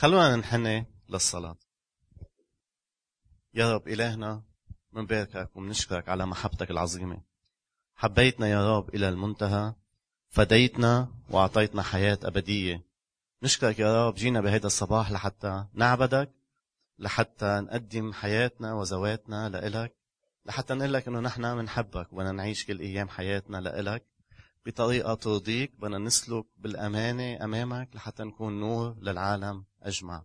خلونا ننحني للصلاة. يا رب إلهنا منباركك ومنشكرك على محبتك العظيمة. حبيتنا يا رب إلى المنتهى فديتنا وأعطيتنا حياة أبدية. نشكرك يا رب جينا بهذا الصباح لحتى نعبدك لحتى نقدم حياتنا وزواتنا لإلك لحتى نقول لك إنه نحن بنحبك وبدنا نعيش كل أيام حياتنا لإلك. بطريقة ترضيك بدنا نسلك بالأمانة أمامك لحتى نكون نور للعالم أجمع.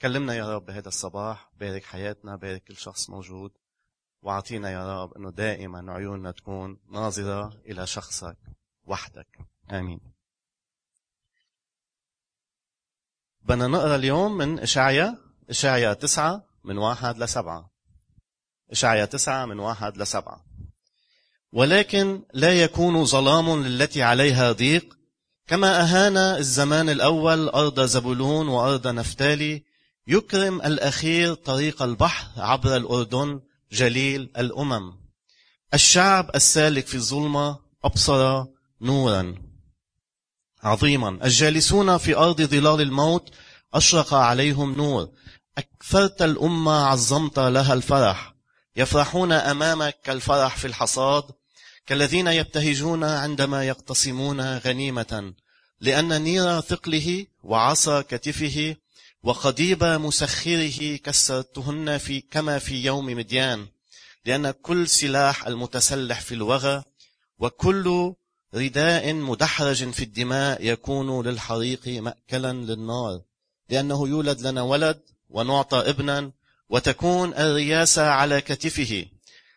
كلمنا يا رب بهذا الصباح بارك حياتنا بارك كل شخص موجود وأعطينا يا رب إنه دائما عيوننا تكون ناظرة إلى شخصك وحدك. آمين. بدنا نقرأ اليوم من اشعيا اشعيا تسعة من واحد لسبعة. اشعيا تسعة من واحد لسبعة. ولكن لا يكون ظلام للتي عليها ضيق كما أهان الزمان الأول أرض زبولون وأرض نفتالي يكرم الأخير طريق البحر عبر الأردن جليل الأمم. الشعب السالك في الظلمة أبصر نورا عظيما. الجالسون في أرض ظلال الموت أشرق عليهم نور. أكثرت الأمة عظمت لها الفرح. يفرحون أمامك كالفرح في الحصاد. كالذين يبتهجون عندما يقتسمون غنيمة لأن نير ثقله وعصا كتفه وقضيب مسخره كسرتهن في كما في يوم مديان لأن كل سلاح المتسلح في الوغى وكل رداء مدحرج في الدماء يكون للحريق مأكلا للنار لأنه يولد لنا ولد ونعطى ابنا وتكون الرياسة على كتفه.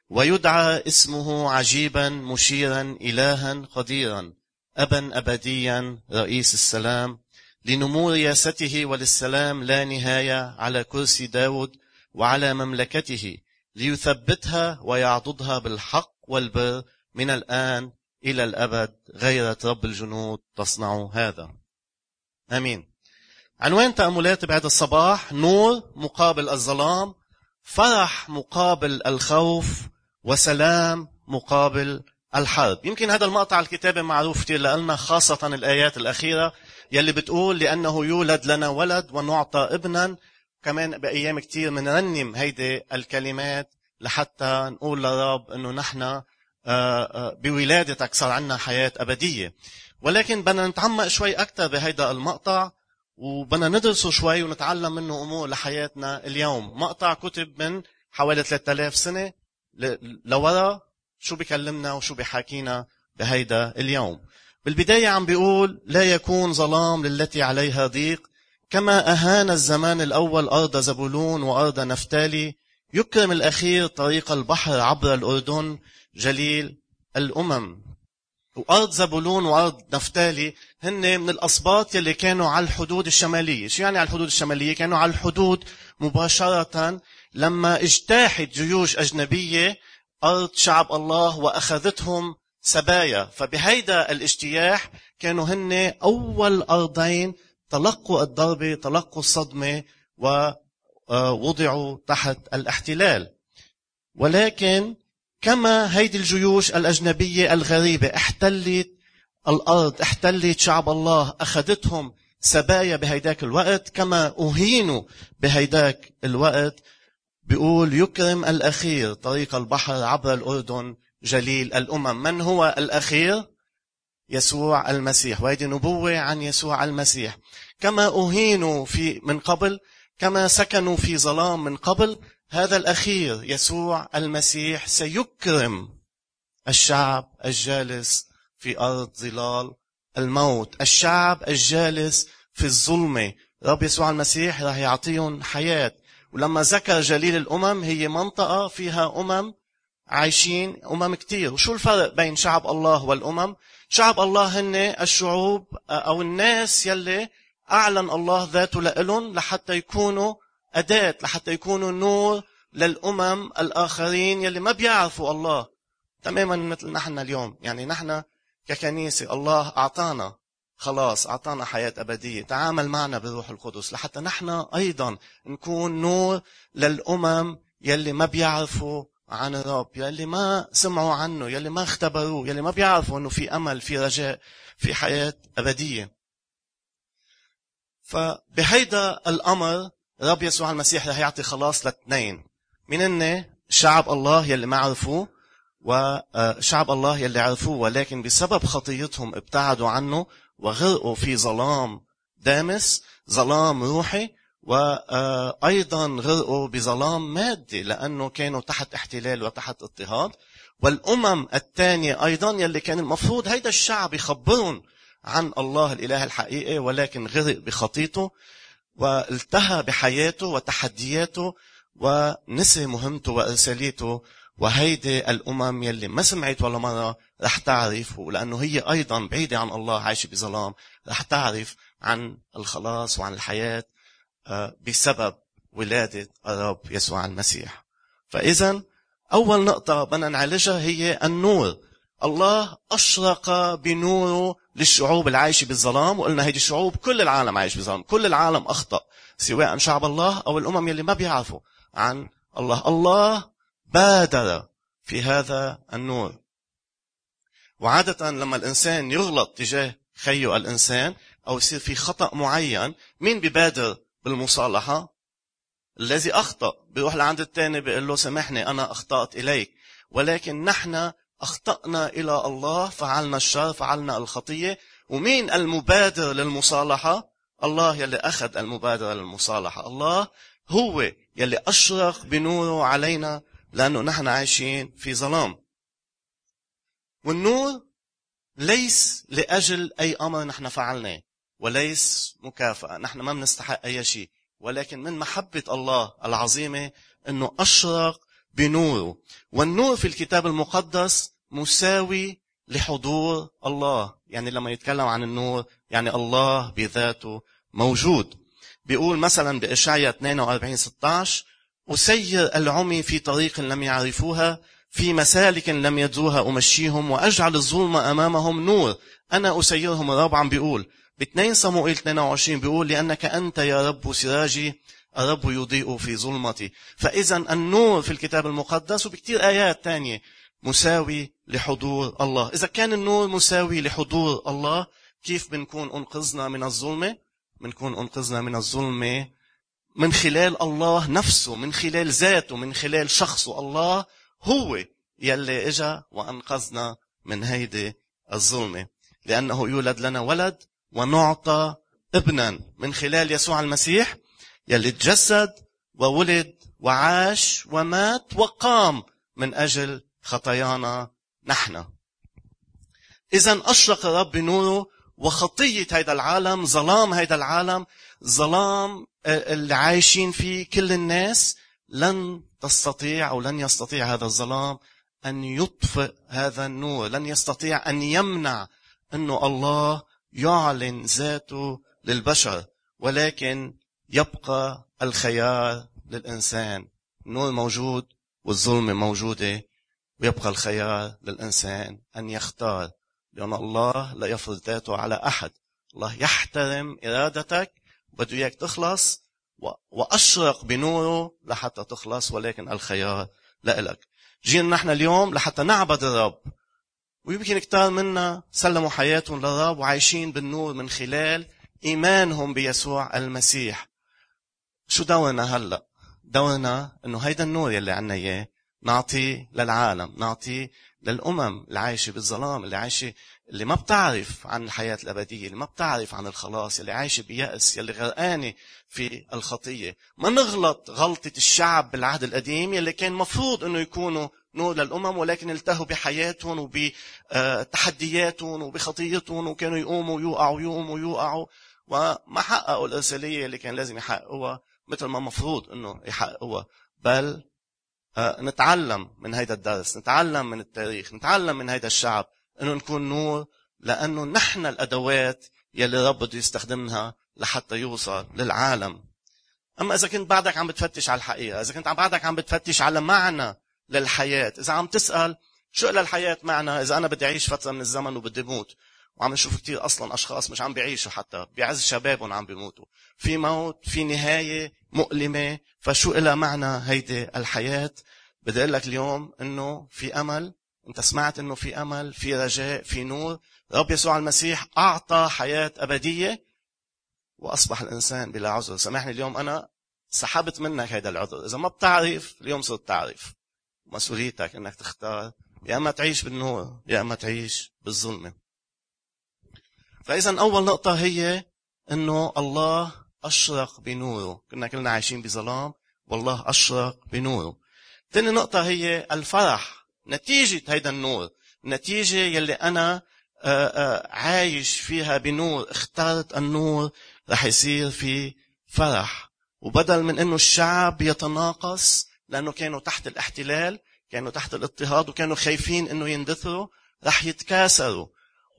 ويدعى اسمه عجيبا مشيرا إلها قديرا أبا أبديا رئيس السلام. لنمو رياسته وللسلام لا نهاية على كرسي داود وعلى مملكته ليثبتها ويعضدها بالحق والبر من الآن إلى الأبد غيرة رب الجنود تصنع هذا. آمين. عنوان تأملات بعد الصباح نور مقابل الظلام فرح مقابل الخوف وسلام مقابل الحرب. يمكن هذا المقطع الكتابي معروف كثير لنا خاصة الآيات الأخيرة يلي بتقول لأنه يولد لنا ولد ونعطى ابنا. كمان بأيام كتير منرنم هيدي الكلمات لحتى نقول لرب أنه نحن آه، آه، بولادتك صار عنا حياة أبدية. ولكن بدنا نتعمق شوي أكثر بهيدا المقطع وبدنا ندرسه شوي ونتعلم منه أمور لحياتنا اليوم. مقطع كتب من حوالي 3000 سنة. لورا شو بكلمنا وشو بحاكينا بهيدا اليوم. بالبداية عم بيقول لا يكون ظلام للتي عليها ضيق كما أهان الزمان الأول أرض زبولون وأرض نفتالي يكرم الأخير طريق البحر عبر الأردن جليل الأمم. وأرض زبولون وأرض نفتالي هن من الأسباط يلي كانوا على الحدود الشمالية. شو يعني على الحدود الشمالية؟ كانوا على الحدود مباشرة لما اجتاحت جيوش أجنبية أرض شعب الله وأخذتهم سبايا. فبهيدا الاجتياح كانوا هن أول أرضين تلقوا الضربة تلقوا الصدمة ووضعوا تحت الاحتلال. ولكن كما هيدي الجيوش الأجنبية الغريبة احتلت الأرض احتلت شعب الله أخذتهم سبايا بهيداك الوقت كما أهينوا بهيداك الوقت. بيقول يكرم الأخير طريق البحر عبر الأردن جليل الأمم. من هو الأخير؟ يسوع المسيح. وهذه نبوة عن يسوع المسيح. كما أهينوا في من قبل كما سكنوا في ظلام من قبل هذا الأخير يسوع المسيح سيكرم الشعب الجالس في أرض ظلال الموت. الشعب الجالس في الظلمة. رب يسوع المسيح راح يعطيهم حياة. ولما ذكر جليل الأمم هي منطقة فيها أمم عايشين أمم كتير. وشو الفرق بين شعب الله والأمم؟ شعب الله هن الشعوب أو الناس يلي أعلن الله ذاته لإلهم لحتى يكونوا أداة لحتى يكونوا نور للأمم الآخرين يلي ما بيعرفوا الله. تماما مثل نحن اليوم. يعني نحن ككنيسة الله أعطانا. خلاص أعطانا حياة أبدية. تعامل معنا بالروح القدس. لحتى نحن أيضا نكون نور للأمم يلي ما بيعرفوا عن الرب يلي ما سمعوا عنه يلي ما اختبروه يلي ما بيعرفوا إنه في أمل في رجاء في حياة أبدية. فبهيدا الأمر رب يسوع المسيح رح يعطي خلاص لاثنين. من هن؟ شعب الله يلي ما عرفوه وشعب الله يلي عرفوه ولكن بسبب خطيتهم ابتعدوا عنه وغرقوا في ظلام دامس ظلام روحي وأيضا غرقوا بظلام مادي لأنه كانوا تحت احتلال وتحت اضطهاد. والأمم الثانية أيضا يلي كان المفروض هيدا الشعب يخبرهم عن الله الإله الحقيقي ولكن غرق بخطيته والتهى بحياته وتحدياته ونسي مهمته وإرساليته وهيدي الأمم يلي ما سمعت ولا مرة رح تعرف ولأنه هي أيضا بعيدة عن الله عايشة بظلام رح تعرف عن الخلاص وعن الحياة آه، بسبب ولادة الرب يسوع المسيح. فإذا أول نقطة بدنا نعالجها هي النور. الله أشرق بنوره للشعوب العايشة بالظلام وقلنا هيدي الشعوب كل العالم عايش بالظلام كل العالم أخطأ سواء شعب الله أو الأمم يلي ما بيعرفوا عن الله. الله بادر في هذا النور وعادة لما الإنسان يغلط تجاه خيه الإنسان أو يصير في خطأ معين مين ببادر بالمصالحة؟ الذي أخطأ. بيروح لعند الثاني بيقول له سامحني أنا أخطأت إليك. ولكن نحن أخطأنا إلى الله فعلنا الشر فعلنا الخطية. ومين المبادر للمصالحة؟ الله يلي أخذ المبادرة للمصالحة. الله هو يلي أشرق بنوره علينا لأنه نحن عايشين في ظلام. والنور ليس لأجل أي أمر نحن فعلناه وليس مكافأة نحن ما بنستحق أي شيء ولكن من محبة الله العظيمة أنه أشرق بنوره. والنور في الكتاب المقدس مساوي لحضور الله. يعني لما يتكلم عن النور يعني الله بذاته موجود. بيقول مثلا بإشعيا 42 16 أسير العمي في طريق لم يعرفوها في مسالك لم يدروها أمشيهم وأجعل الظلم أمامهم نور. أنا أسيرهم عم بيقول ب 2 صموئيل 22 بيقول لأنك أنت يا رب سراجي الرب يضيء في ظلمتي. فإذا النور في الكتاب المقدس وبكتير آيات تانية مساوي لحضور الله. إذا كان النور مساوي لحضور الله كيف بنكون أنقذنا من الظلمة؟ بنكون أنقذنا من الظلمة من خلال الله نفسه من خلال ذاته من خلال شخصه الله هو يلي إجا وأنقذنا من هيدي الظلمة. لأنه يولد لنا ولد ونعطى ابنا. من خلال يسوع المسيح يلي تجسد وولد وعاش ومات وقام من أجل خطايانا نحن. اذا أشرق الرب بنوره وخطية هذا العالم ظلام هذا العالم ظلام آه، اللي عايشين فيه كل الناس لن تستطيع أو لن يستطيع هذا الظلام أن يطفئ هذا النور لن يستطيع أن يمنع أنه الله يعلن ذاته للبشر ولكن يبقى الخيار للإنسان. النور موجود والظلمه موجودة ويبقى الخيار للإنسان أن يختار. لأن الله لا يفرض ذاته على أحد. الله يحترم إرادتك بده إياك تخلص وأشرق بنوره لحتى تخلص ولكن الخيار لإلك. جينا نحن اليوم لحتى نعبد الرب. ويمكن كتار منا سلموا حياتهم للرب وعايشين بالنور من خلال إيمانهم بيسوع المسيح. شو دورنا هلأ؟ دورنا إنه هيدا النور يلي عنا إياه نعطيه للعالم نعطيه للأمم اللي عايشة بالظلام اللي عايشة اللي ما بتعرف عن الحياة الأبدية اللي ما بتعرف عن الخلاص اللي عايشة بيأس اللي غرقانة في الخطية. ما نغلط غلطة الشعب بالعهد القديم يلي كان مفروض أنه يكونوا نور للأمم ولكن التهوا بحياتهم وبتحدياتهم وبخطيتهم وكانوا يقوموا ويوقعوا يقوموا ويوقعوا. وما حققوا الإرسالية اللي كان لازم يحققوها مثل ما مفروض أنه يحققوها. بل آه، نتعلم من هيدا الدرس نتعلم من التاريخ نتعلم من هيدا الشعب. إنه نكون نور لأنه نحن الأدوات يلي رب بده يستخدمها لحتى يوصل للعالم. أما إذا كنت بعدك عم بتفتش على الحقيقة إذا كنت بعدك عم بتفتش على معنى للحياة إذا عم تسأل شو للحياه معنى إذا أنا بدي أعيش فترة من الزمن وبدي موت وعم نشوف كثير أصلا أشخاص مش عم بيعيشوا حتى بعز شبابهم عم بيموتوا. في موت في نهاية مؤلمة فشو لها معنى هيدي الحياة؟ بدي أقول لك اليوم إنه في أمل انت سمعت انه في امل في رجاء في نور. رب يسوع المسيح أعطى حياة أبدية وأصبح الإنسان بلا عذر. سامحني اليوم أنا سحبت منك هذا العذر. إذا ما بتعرف اليوم صرت تعرف مسؤوليتك أنك تختار. يا أما تعيش بالنور يا أما تعيش بالظلمة فإذا أول نقطة هي أنه الله أشرق بنوره. كنا كلنا عايشين بظلام والله أشرق بنوره. ثاني نقطة هي الفرح. نتيجة هيدا النور نتيجة يلي أنا آه، آه، عايش فيها بنور اخترت النور رح يصير في فرح. وبدل من إنه الشعب يتناقص لأنه كانوا تحت الاحتلال كانوا تحت الاضطهاد وكانوا خايفين إنه يندثروا رح يتكاثروا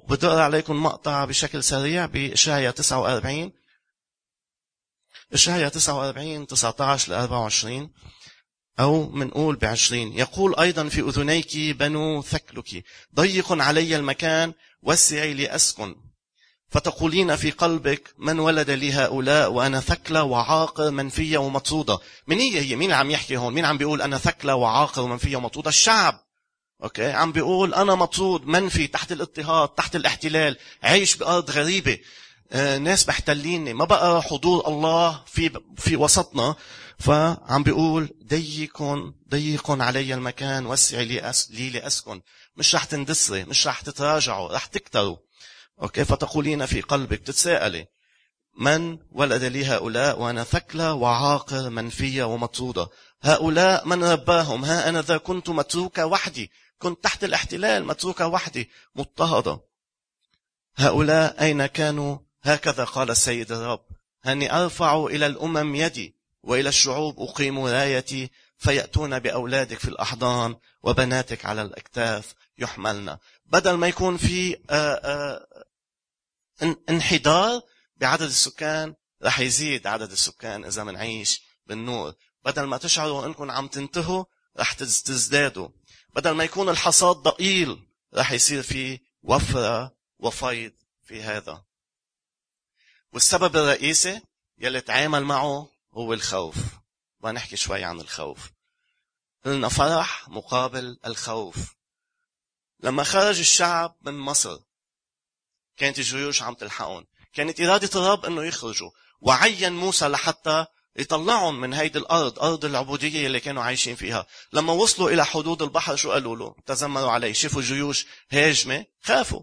بدي عليكم مقطع بشكل سريع باشعيا 49 اشعيا 49 19 ل 24 أو منقول بعشرين. يقول أيضا في أذنيك بنو ثكلك ضيق علي المكان وسعي لأسكن فتقولين في قلبك من ولد لي هؤلاء وأنا ثكلة وعاقر منفية ومطرودة من هي هي؟ مين عم يحكي هون؟ مين عم بيقول أنا ثكلة وعاقر ومنفية ومطرودة الشعب. أوكي؟ عم بيقول أنا مطرود منفي تحت الاضطهاد تحت الاحتلال عايش بأرض غريبة. آه ناس محتليني ما بقى حضور الله في في وسطنا. فعم بيقول ضيق ضيق علي المكان وسعي لي, أس... لي لأسكن. مش رح تندثري مش رح تتراجعوا رح تكتروا. أوكي؟ فتقولين في قلبك تتساءلي من ولد لي هؤلاء وأنا ثكلة وعاقر منفية ومطرودة. هؤلاء من رباهم؟ ها أنا ذا كنت متروكة وحدي. كنت تحت الاحتلال متروكة وحدي. مضطهدة. هؤلاء أين كانوا؟ هكذا قال السيد الرب. هني أرفع إلى الأمم يدي. وإلى الشعوب أقيم رايتي فيأتون بأولادك في الأحضان وبناتك على الأكتاف يحملن. بدل ما يكون في آه، آه، انحدار بعدد السكان رح يزيد عدد السكان إذا منعيش بالنور. بدل ما تشعروا أنكم عم تنتهوا رح تزدادوا. بدل ما يكون الحصاد ضئيل رح يصير في وفرة وفيض في هذا. والسبب الرئيسي يلي تعامل معه هو الخوف. نحكي شوي عن الخوف. قلنا فرح مقابل الخوف. لما خرج الشعب من مصر كانت الجيوش عم تلحقهم. كانت إرادة الرب أنه يخرجوا. وعين موسى لحتى يطلعهم من هيدي الأرض أرض العبودية اللي كانوا عايشين فيها. لما وصلوا إلى حدود البحر شو قالوا له؟ تزمروا عليه شافوا جيوش هاجمة خافوا.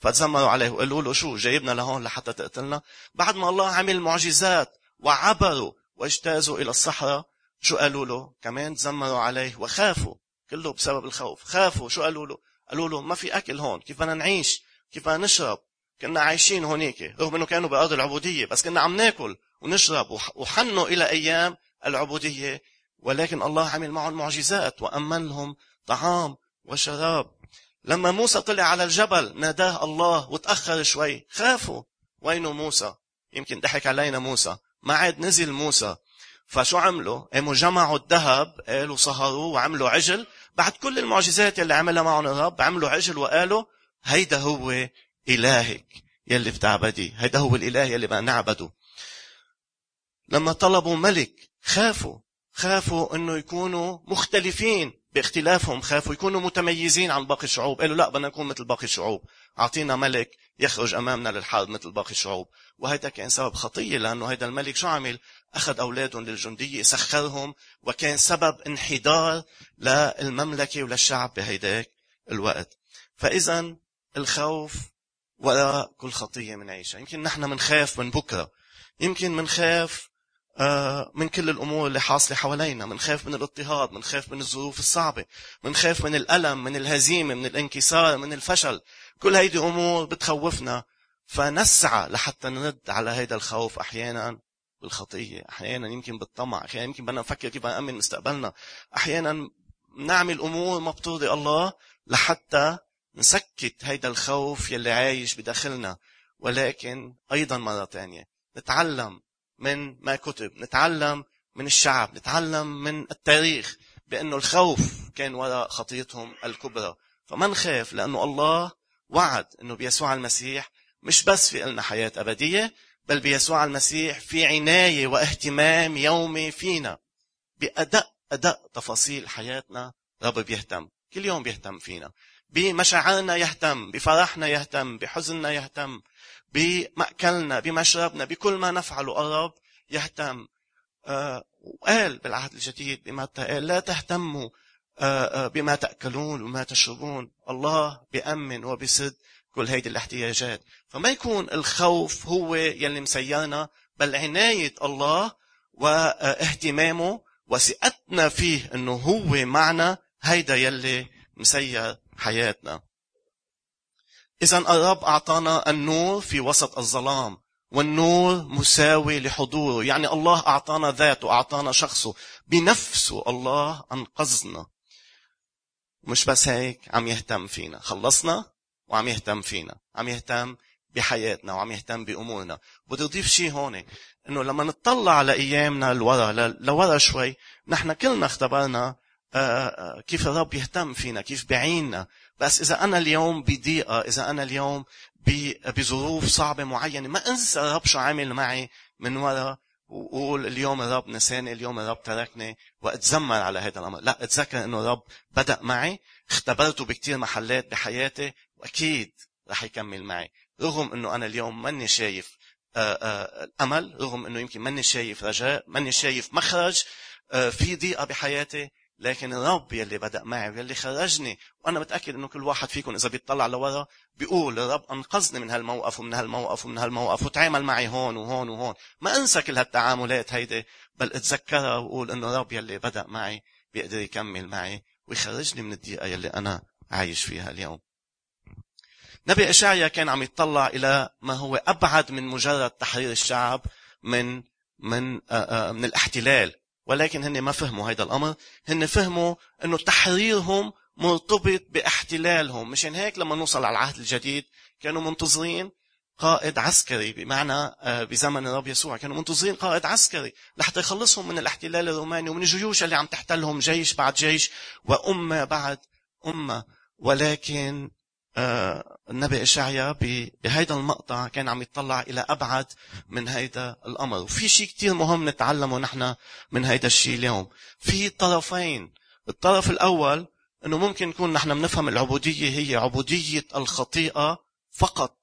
فتزمروا عليه. وقالوا له شو؟ جايبنا لهون لحتى تقتلنا. بعد ما الله عمل معجزات وعبروا واجتازوا إلى الصحراء شو قالوا له؟ كمان تزمروا عليه وخافوا كله بسبب الخوف خافوا شو قالوا له؟ قالوا له ما في أكل هون كيف بدنا نعيش؟ كيف بدنا نشرب؟ كنا عايشين هونيك رغم إنه كانوا بأرض العبودية بس كنا عم ناكل ونشرب وحنوا إلى أيام العبودية ولكن الله عمل معهم معجزات وأمن لهم طعام وشراب. لما موسى طلع على الجبل ناداه الله وتأخر شوي خافوا. وينه موسى؟ يمكن ضحك علينا موسى. ما عاد نزل موسى. فشو عملوا؟ قاموا جمعوا الذهب قالوا سهروا وعملوا عجل. بعد كل المعجزات يلي عملها معهم الرب عملوا عجل وقالوا هيدا هو إلهك يلي بتعبديه هيدا هو الإله يلي بدنا نعبده. لما طلبوا ملك خافوا. خافوا إنه يكونوا مختلفين. باختلافهم خافوا يكونوا متميزين عن باقي الشعوب. قالوا لا بدنا نكون مثل باقي الشعوب. أعطينا ملك يخرج أمامنا للحرب مثل باقي الشعوب. وهذا كان سبب خطية لأنه هذا الملك شو عمل؟ أخذ أولادهم للجندية سخرهم وكان سبب انحدار للمملكة وللشعب بهيداك الوقت. فإذا الخوف وراء كل خطية منعيشها يمكن نحن منخاف من بكرة. يمكن منخاف من كل الأمور اللي حاصلة حوالينا بنخاف من الاضطهاد بنخاف من الظروف الصعبة بنخاف من الألم من الهزيمة من الانكسار من الفشل. كل هيدي أمور بتخوفنا فنسعى لحتى نرد على هذا الخوف أحيانا بالخطية أحيانا يمكن بالطمع أحيانا يمكن بدنا نفكر كيف نأمن مستقبلنا. أحيانا نعمل أمور ما بترضي الله لحتى نسكت هيدا الخوف يلي عايش بداخلنا ولكن أيضا مرة ثانية نتعلم من ما كتب. نتعلم من الشعب نتعلم من التاريخ بأنه الخوف كان وراء خطيتهم الكبرى. فما نخاف لأنه الله وعد أنه بيسوع المسيح مش بس في لنا حياة أبدية بل بيسوع المسيح في عناية واهتمام يومي فينا. بأدق أدق تفاصيل حياتنا رب بيهتم. كل يوم بيهتم فينا. بمشاعرنا يهتم بفرحنا يهتم بحزننا يهتم بمأكلنا بمشربنا بكل ما نفعله. الرب يهتم. آه وقال بالعهد الجديد بمتى قال لا تهتموا آه آه بما تأكلون وما تشربون. الله بيأمن وبسد كل هيدي الاحتياجات. فما يكون الخوف هو يلي مسيرنا بل عناية الله واهتمامه وثقتنا فيه إنه هو معنا هيدا يلي مسير حياتنا. اذا الرب أعطانا النور في وسط الظلام والنور مساوي لحضوره. يعني الله أعطانا ذاته أعطانا شخصه. بنفسه الله أنقذنا. مش بس هيك عم يهتم فينا. خلصنا وعم يهتم فينا. عم يهتم بحياتنا وعم يهتم بأمورنا. بدي أضيف شيء هون إنه لما نطلع على ايامنا لورا لورا شوي نحن كلنا اختبرنا كيف الرب يهتم فينا كيف بعيننا. بس إذا أنا اليوم بضيقة إذا أنا اليوم بظروف صعبة معينة ما أنسى الرب شو عامل معي من ورا وقول اليوم الرب نساني اليوم الرب تركني وأتذمر على هذا الأمر. لا أتذكر إنه الرب بدأ معي اختبرته بكتير محلات بحياتي وأكيد رح يكمل معي. رغم إنه أنا اليوم ماني شايف آه، آه، الأمل رغم إنه يمكن ماني شايف رجاء ماني شايف مخرج آه، في ضيقة بحياتي لكن الرب يلي بدأ معي ويلي خرجني وأنا متأكد إنه كل واحد فيكم إذا بيطلع لورا بيقول الرب أنقذني من هالموقف ومن هالموقف ومن هالموقف وتعامل معي هون وهون وهون. ما أنسى كل هالتعاملات هيدي بل أتذكرها وأقول إنه الرب يلي بدأ معي بيقدر يكمل معي ويخرجني من الضيقة يلي أنا عايش فيها اليوم. نبي إشعيا كان عم يطلع إلى ما هو أبعد من مجرد تحرير الشعب من من آه، آه، من الاحتلال. ولكن هن ما فهموا هذا الأمر. هن فهموا أنه تحريرهم مرتبط باحتلالهم. مشان هيك لما نوصل على العهد الجديد كانوا منتظرين قائد عسكري بمعنى آه، بزمن الرب يسوع. كانوا منتظرين قائد عسكري لحتى يخلصهم من الاحتلال الروماني ومن الجيوش اللي عم تحتلهم جيش بعد جيش وأمة بعد أمة. ولكن النبي إشعيا بهيدا المقطع كان عم يطلع إلى أبعد من هيدا الأمر. وفي شيء كتير مهم نتعلمه نحن من هيدا الشيء اليوم. في طرفين. الطرف الأول أنه ممكن نكون نحن بنفهم العبودية هي عبودية الخطيئة فقط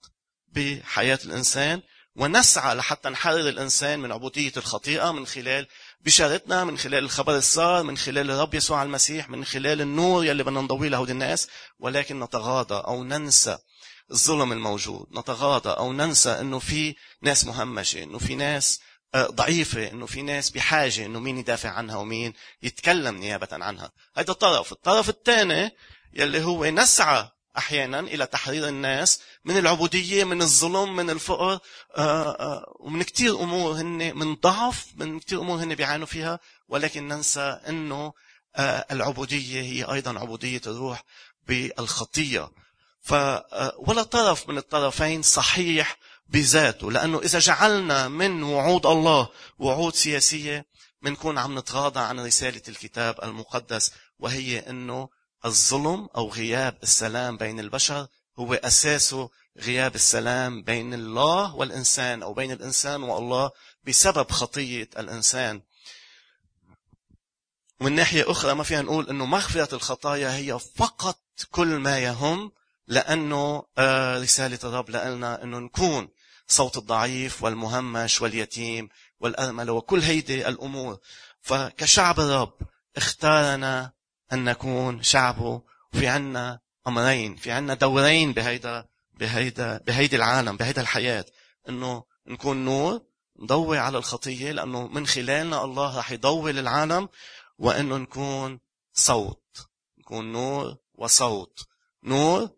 بحياة الإنسان ونسعى لحتى نحرر الإنسان من عبودية الخطيئة من خلال بشارتنا من خلال الخبر السار من خلال الرب يسوع المسيح من خلال النور يلي بدنا نضوي لهود الناس ولكن نتغاضى أو ننسى الظلم الموجود. نتغاضى أو ننسى إنه في ناس مهمشة إنه في ناس آه، ضعيفة إنه في ناس بحاجة إنه مين يدافع عنها ومين يتكلم نيابة عنها. هذا الطرف. الطرف الثاني يلي هو نسعى أحيانا إلى تحرير الناس من العبودية من الظلم من الفقر آه، آه، ومن كثير أمور هن من ضعف من كثير أمور هن بيعانوا فيها ولكن ننسى إنه آه، العبودية هي أيضا عبودية الروح بالخطية. ف ولا طرف من الطرفين صحيح بذاته لأنه إذا جعلنا من وعود الله وعود سياسية بنكون عم نتغاضى عن رسالة الكتاب المقدس وهي إنه الظلم أو غياب السلام بين البشر هو اساسه غياب السلام بين الله والإنسان أو بين الإنسان والله بسبب خطية الإنسان. ومن ناحية أخرى ما فينا نقول إنه مغفرة الخطايا هي فقط كل ما يهم لأنه آه، رسالة الرب لنا إنه نكون صوت الضعيف والمهمش واليتيم والارمله وكل هيدي الأمور فكشعب الرب اختارنا أن نكون شعبه وفي عنا أمرين في عنا دورين بهيدا بهيدا بهيدي العالم بهيدا الحياة. إنه نكون نور نضوي على الخطية لأنه من خلالنا الله رح يضوي للعالم وإنه نكون صوت. نكون نور وصوت. نور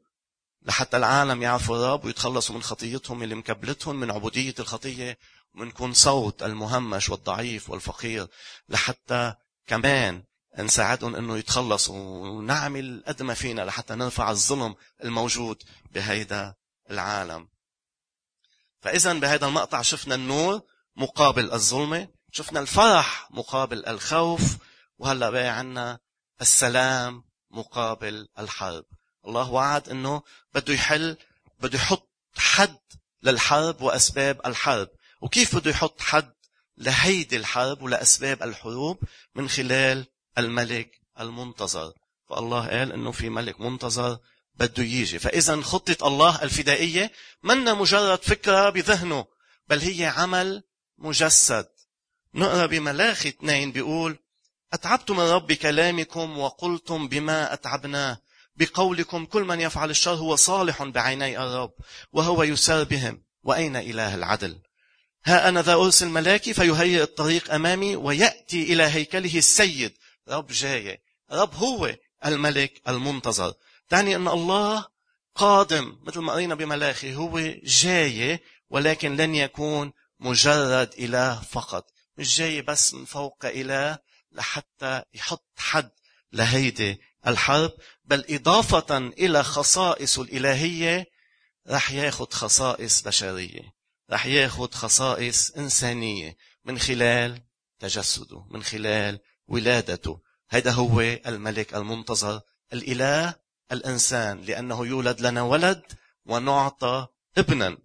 لحتى العالم يعرفوا الرب ويتخلصوا من خطيتهم اللي مكبلتهم من عبودية الخطية. ونكون صوت المهمش والضعيف والفقير لحتى كمان نساعدهم إنه يتخلصوا ونعمل قد ما فينا لحتى نرفع الظلم الموجود بهيدا العالم. فاذا بهذا المقطع شفنا النور مقابل الظلمة شفنا الفرح مقابل الخوف وهلأ بقى عنا السلام مقابل الحرب. الله وعد إنه بده يحل بده يحط حد للحرب وأسباب الحرب. وكيف بده يحط حد لهيدي الحرب ولأسباب الحروب؟ من خلال الملك المنتظر. فالله قال إنه في ملك منتظر بده يجي فإذا خطة الله الفدائية منا مجرد فكرة بذهنه بل هي عمل مجسد. نقرأ بملاخي اثنين بيقول أتعبت من رب كلامكم وقلتم بما أتعبناه. بقولكم كل من يفعل الشر هو صالح بعيني الرب وهو يسار بهم. وأين إله العدل؟ ها أنا ذا أرسل ملاكي فيهيئ الطريق أمامي ويأتي إلى هيكله السيد. رب جاي. رب هو الملك المنتظر. تعني أن الله قادم مثل ما قرينا بملاخي هو جاي ولكن لن يكون مجرد إله فقط. مش جاي بس من فوق إله لحتى يحط حد لهيدي الحرب بل إضافة إلى خصائص الإلهية رح ياخد خصائص بشرية رح ياخد خصائص إنسانية من خلال تجسده من خلال ولادته هذا هو الملك المنتظر. الإله الإنسان لأنه يولد لنا ولد ونعطى ابنا.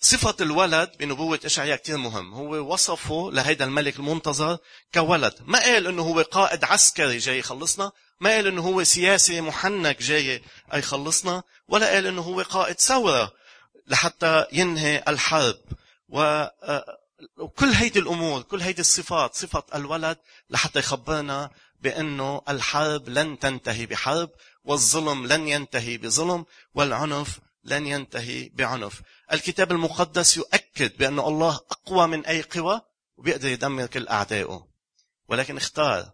صفة الولد بنبوة إشعياء كتير مهم. هو وصفه لهيدا الملك المنتظر كولد. ما قال إنه هو قائد عسكري جاي يخلصنا. ما قال إنه هو سياسي محنك جاي يخلصنا. ولا قال إنه هو قائد ثورة لحتى ينهي الحرب. و وكل هيدي الأمور كل هيدي الصفات صفة الولد لحتى يخبرنا بأنه الحرب لن تنتهي بحرب والظلم لن ينتهي بظلم والعنف لن ينتهي بعنف. الكتاب المقدس يؤكد بأن الله أقوى من أي قوى وبيقدر يدمر كل أعدائه. ولكن اختار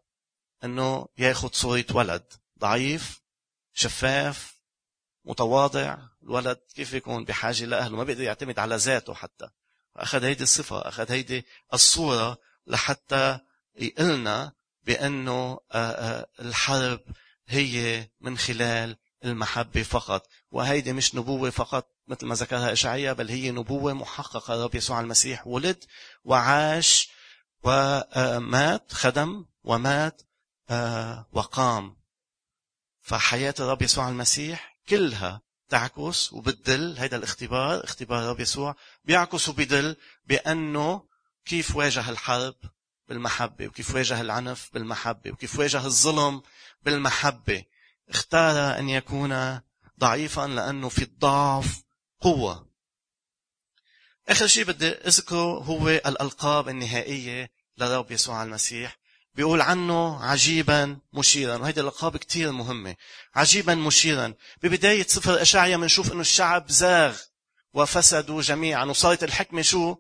أنه يأخذ صورة ولد. ضعيف شفاف متواضع. الولد كيف يكون بحاجة لأهله؟ ما بيقدر يعتمد على ذاته حتى. أخذ هيدي الصفة أخذ هيدي الصورة لحتى يقلنا بأنه الحرب هي من خلال المحبة فقط. وهيدي مش نبوة فقط مثل ما ذكرها إشعياء بل هي نبوة محققة. الرب يسوع المسيح ولد وعاش ومات خدم ومات وقام. فحياة الرب يسوع المسيح كلها تعكس وبتدل هذا الاختبار اختبار الرب يسوع بيعكس وبيدل بأنه كيف واجه الحرب بالمحبة وكيف واجه العنف بالمحبة وكيف واجه الظلم بالمحبة. اختار أن يكون ضعيفا لأنه في الضعف قوة. آخر شيء بدي أذكره هو الألقاب النهائية لرب يسوع المسيح. بيقول عنه عجيبا مشيرا وهيدي الألقاب كتير مهمة. عجيبا مشيرا. ببداية سفر أشعيا بنشوف أنه الشعب زاغ وفسدوا جميعا. وصارت الحكمة شو؟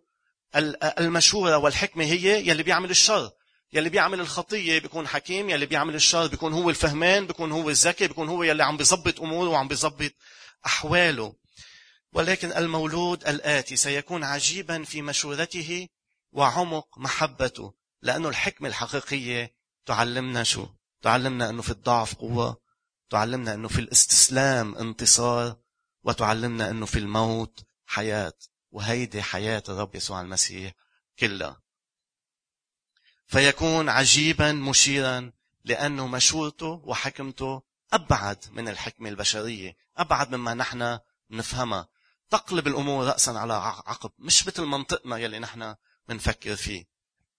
المشهورة والحكمة هي يلي بيعمل الشر. يلي بيعمل الخطية بيكون حكيم يلي بيعمل الشر بيكون هو الفهمان بيكون هو الذكي بيكون هو يلي عم بيظبط أموره وعم بيظبط أحواله. ولكن المولود الآتي سيكون عجيبا في مشورته وعمق محبته. لأنه الحكمة الحقيقية تعلمنا شو؟ تعلمنا أنه في الضعف قوة تعلمنا أنه في الاستسلام انتصار وتعلمنا أنه في الموت حياة. وهيدي حياة الرب يسوع المسيح كلها. فيكون عجيبا مشيرا لأنه مشورته وحكمته أبعد من الحكمة البشرية أبعد مما نحن نفهمها. تقلب الأمور رأسا على عقب مش مثل منطقنا يلي نحن بنفكر فيه.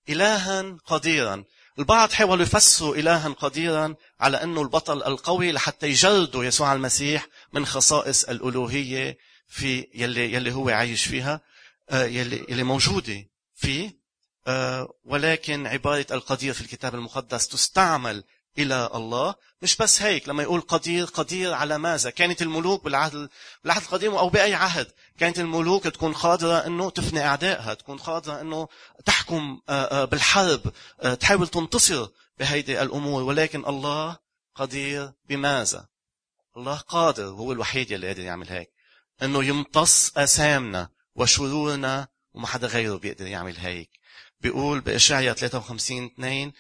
إلها قديرا. البعض حاولوا يفسروا إلها قديرا على أنه البطل القوي لحتى يجلدوا يسوع المسيح من خصائص الألوهية في يلي, يلي هو عايش فيها آه، يلي, يلي موجودة فيه. آه، ولكن عبارة القدير في الكتاب المقدس تستعمل إلى الله. مش بس هيك لما يقول قدير قدير على ماذا؟ كانت الملوك بالعهد بالعهد القديم أو بأي عهد كانت الملوك تكون قادرة أنه تفني أعدائها تكون قادرة أنه تحكم آه، آه، بالحرب تحاول تنتصر بهيدي الأمور. ولكن الله قدير بماذا؟ الله قادر هو الوحيد اللي قادر يعمل هيك. أنه يمتص أسامنا وشرورنا وما حدا غيره بيقدر يعمل هيك. بيقول بإشعيا 53 2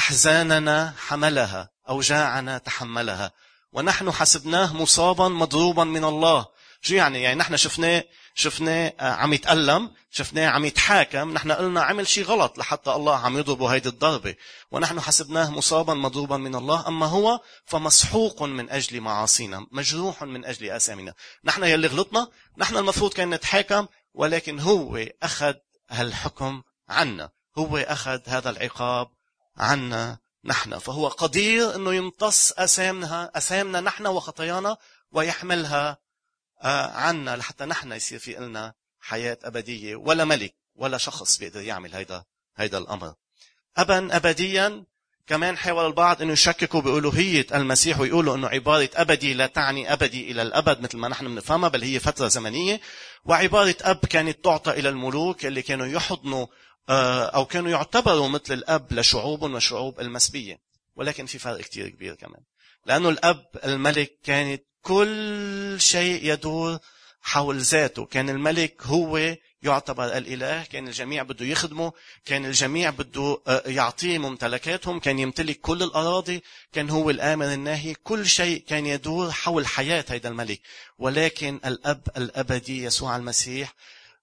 أحزاننا حملها أوجاعنا تحملها. ونحن حسبناه مصابا مضروبا من الله. شو يعني؟ يعني نحن شفناه شفناه آه، عم يتألم شفناه عم يتحاكم نحن قلنا عمل شيء غلط لحتى الله عم يضربه هيدي الضربة. ونحن حسبناه مصابا مضروبا من الله. أما هو فمسحوق من أجل معاصينا مجروح من أجل آثامنا. نحن يلي غلطنا نحن المفروض كان نتحاكم ولكن هو أخذ هالحكم عنا. هو أخذ هذا العقاب عنا نحن. فهو قدير أنه يمتص أسامنا أسامنا نحن وخطايانا ويحملها آه، عنا لحتى نحن يصير في إلنا حياة أبدية. ولا ملك ولا شخص بيقدر يعمل هيدا هيدا الأمر. أبا أبديا كمان حاول البعض إنه يشككوا بألوهية المسيح ويقولوا إنه عبارة أبدي لا تعني أبدي إلى الأبد مثل ما نحن بنفهمها بل هي فترة زمنية. وعبارة أب كانت تعطى إلى الملوك اللي كانوا يحضنوا أو كانوا يعتبروا مثل الأب لشعوب وشعوب المسبية ولكن في فرق كتير كبير كمان. لأنه الأب الملك كانت كل شيء يدور حول ذاته. كان الملك هو يعتبر الإله. كان الجميع بده يخدمه. كان الجميع بده آه، يعطيه ممتلكاتهم. كان يمتلك كل الأراضي. كان هو الآمر الناهي. كل شيء كان يدور حول حياة هذا الملك. ولكن الأب الأبدي يسوع المسيح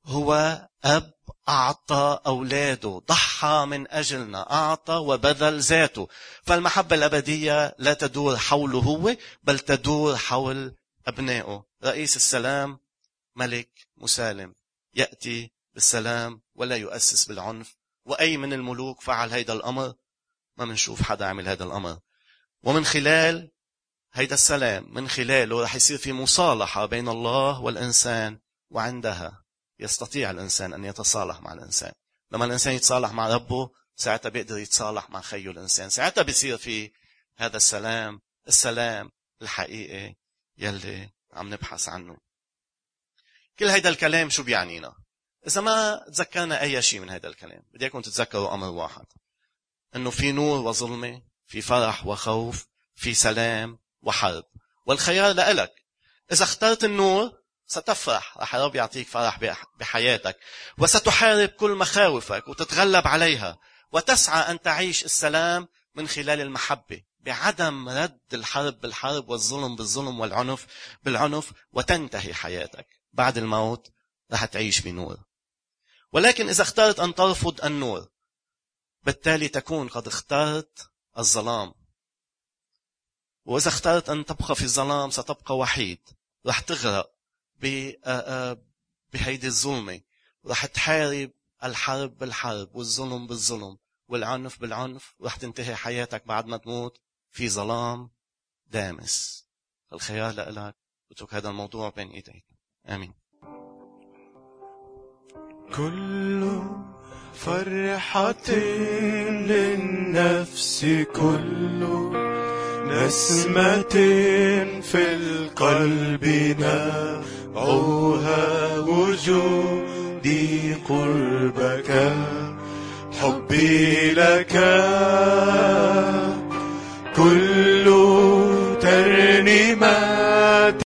هو أب أعطى أولاده ضحى من أجلنا أعطى وبذل ذاته. فالمحبة الأبدية لا تدور حوله هو بل تدور حول أبنائه. رئيس السلام ملك مسالم. يأتي بالسلام ولا يؤسس بالعنف. وأي من الملوك فعل هذا الأمر؟ ما منشوف حدا عمل هذا الأمر. ومن خلال هيدا السلام من خلاله رح يصير في مصالحة بين الله والإنسان وعندها. يستطيع الإنسان أن يتصالح مع الإنسان. لما الإنسان يتصالح مع ربه ساعتها بيقدر يتصالح مع خيه الإنسان. ساعتها بيصير في هذا السلام السلام الحقيقي يلي عم نبحث عنه. كل هيدا الكلام شو بيعنينا؟ إذا ما تذكرنا أي شيء من هذا الكلام بدي أياكم تتذكروا أمر واحد. أنه في نور وظلمة في فرح وخوف في سلام وحرب. والخيار لإلك. إذا اخترت النور ستفرح رح الرب يعطيك فرح بحياتك. وستحارب كل مخاوفك وتتغلب عليها. وتسعى أن تعيش السلام من خلال المحبة. بعدم رد الحرب بالحرب والظلم بالظلم والعنف بالعنف وتنتهي حياتك. بعد الموت رح تعيش بنور. ولكن إذا اخترت أن ترفض النور بالتالي تكون قد اخترت الظلام. وإذا اخترت أن تبقى في الظلام ستبقى وحيد. رح تغرق. بهيدي الظلمة رح تحارب الحرب بالحرب والظلم بالظلم والعنف بالعنف. رح تنتهي حياتك بعد ما تموت في ظلام دامس. الخيار لك. اترك هذا الموضوع بين ايديك آمين. كل فرحة للنفس كل نسمة في القلب عوها وجودي قربك حبي لك. كل ترنيمه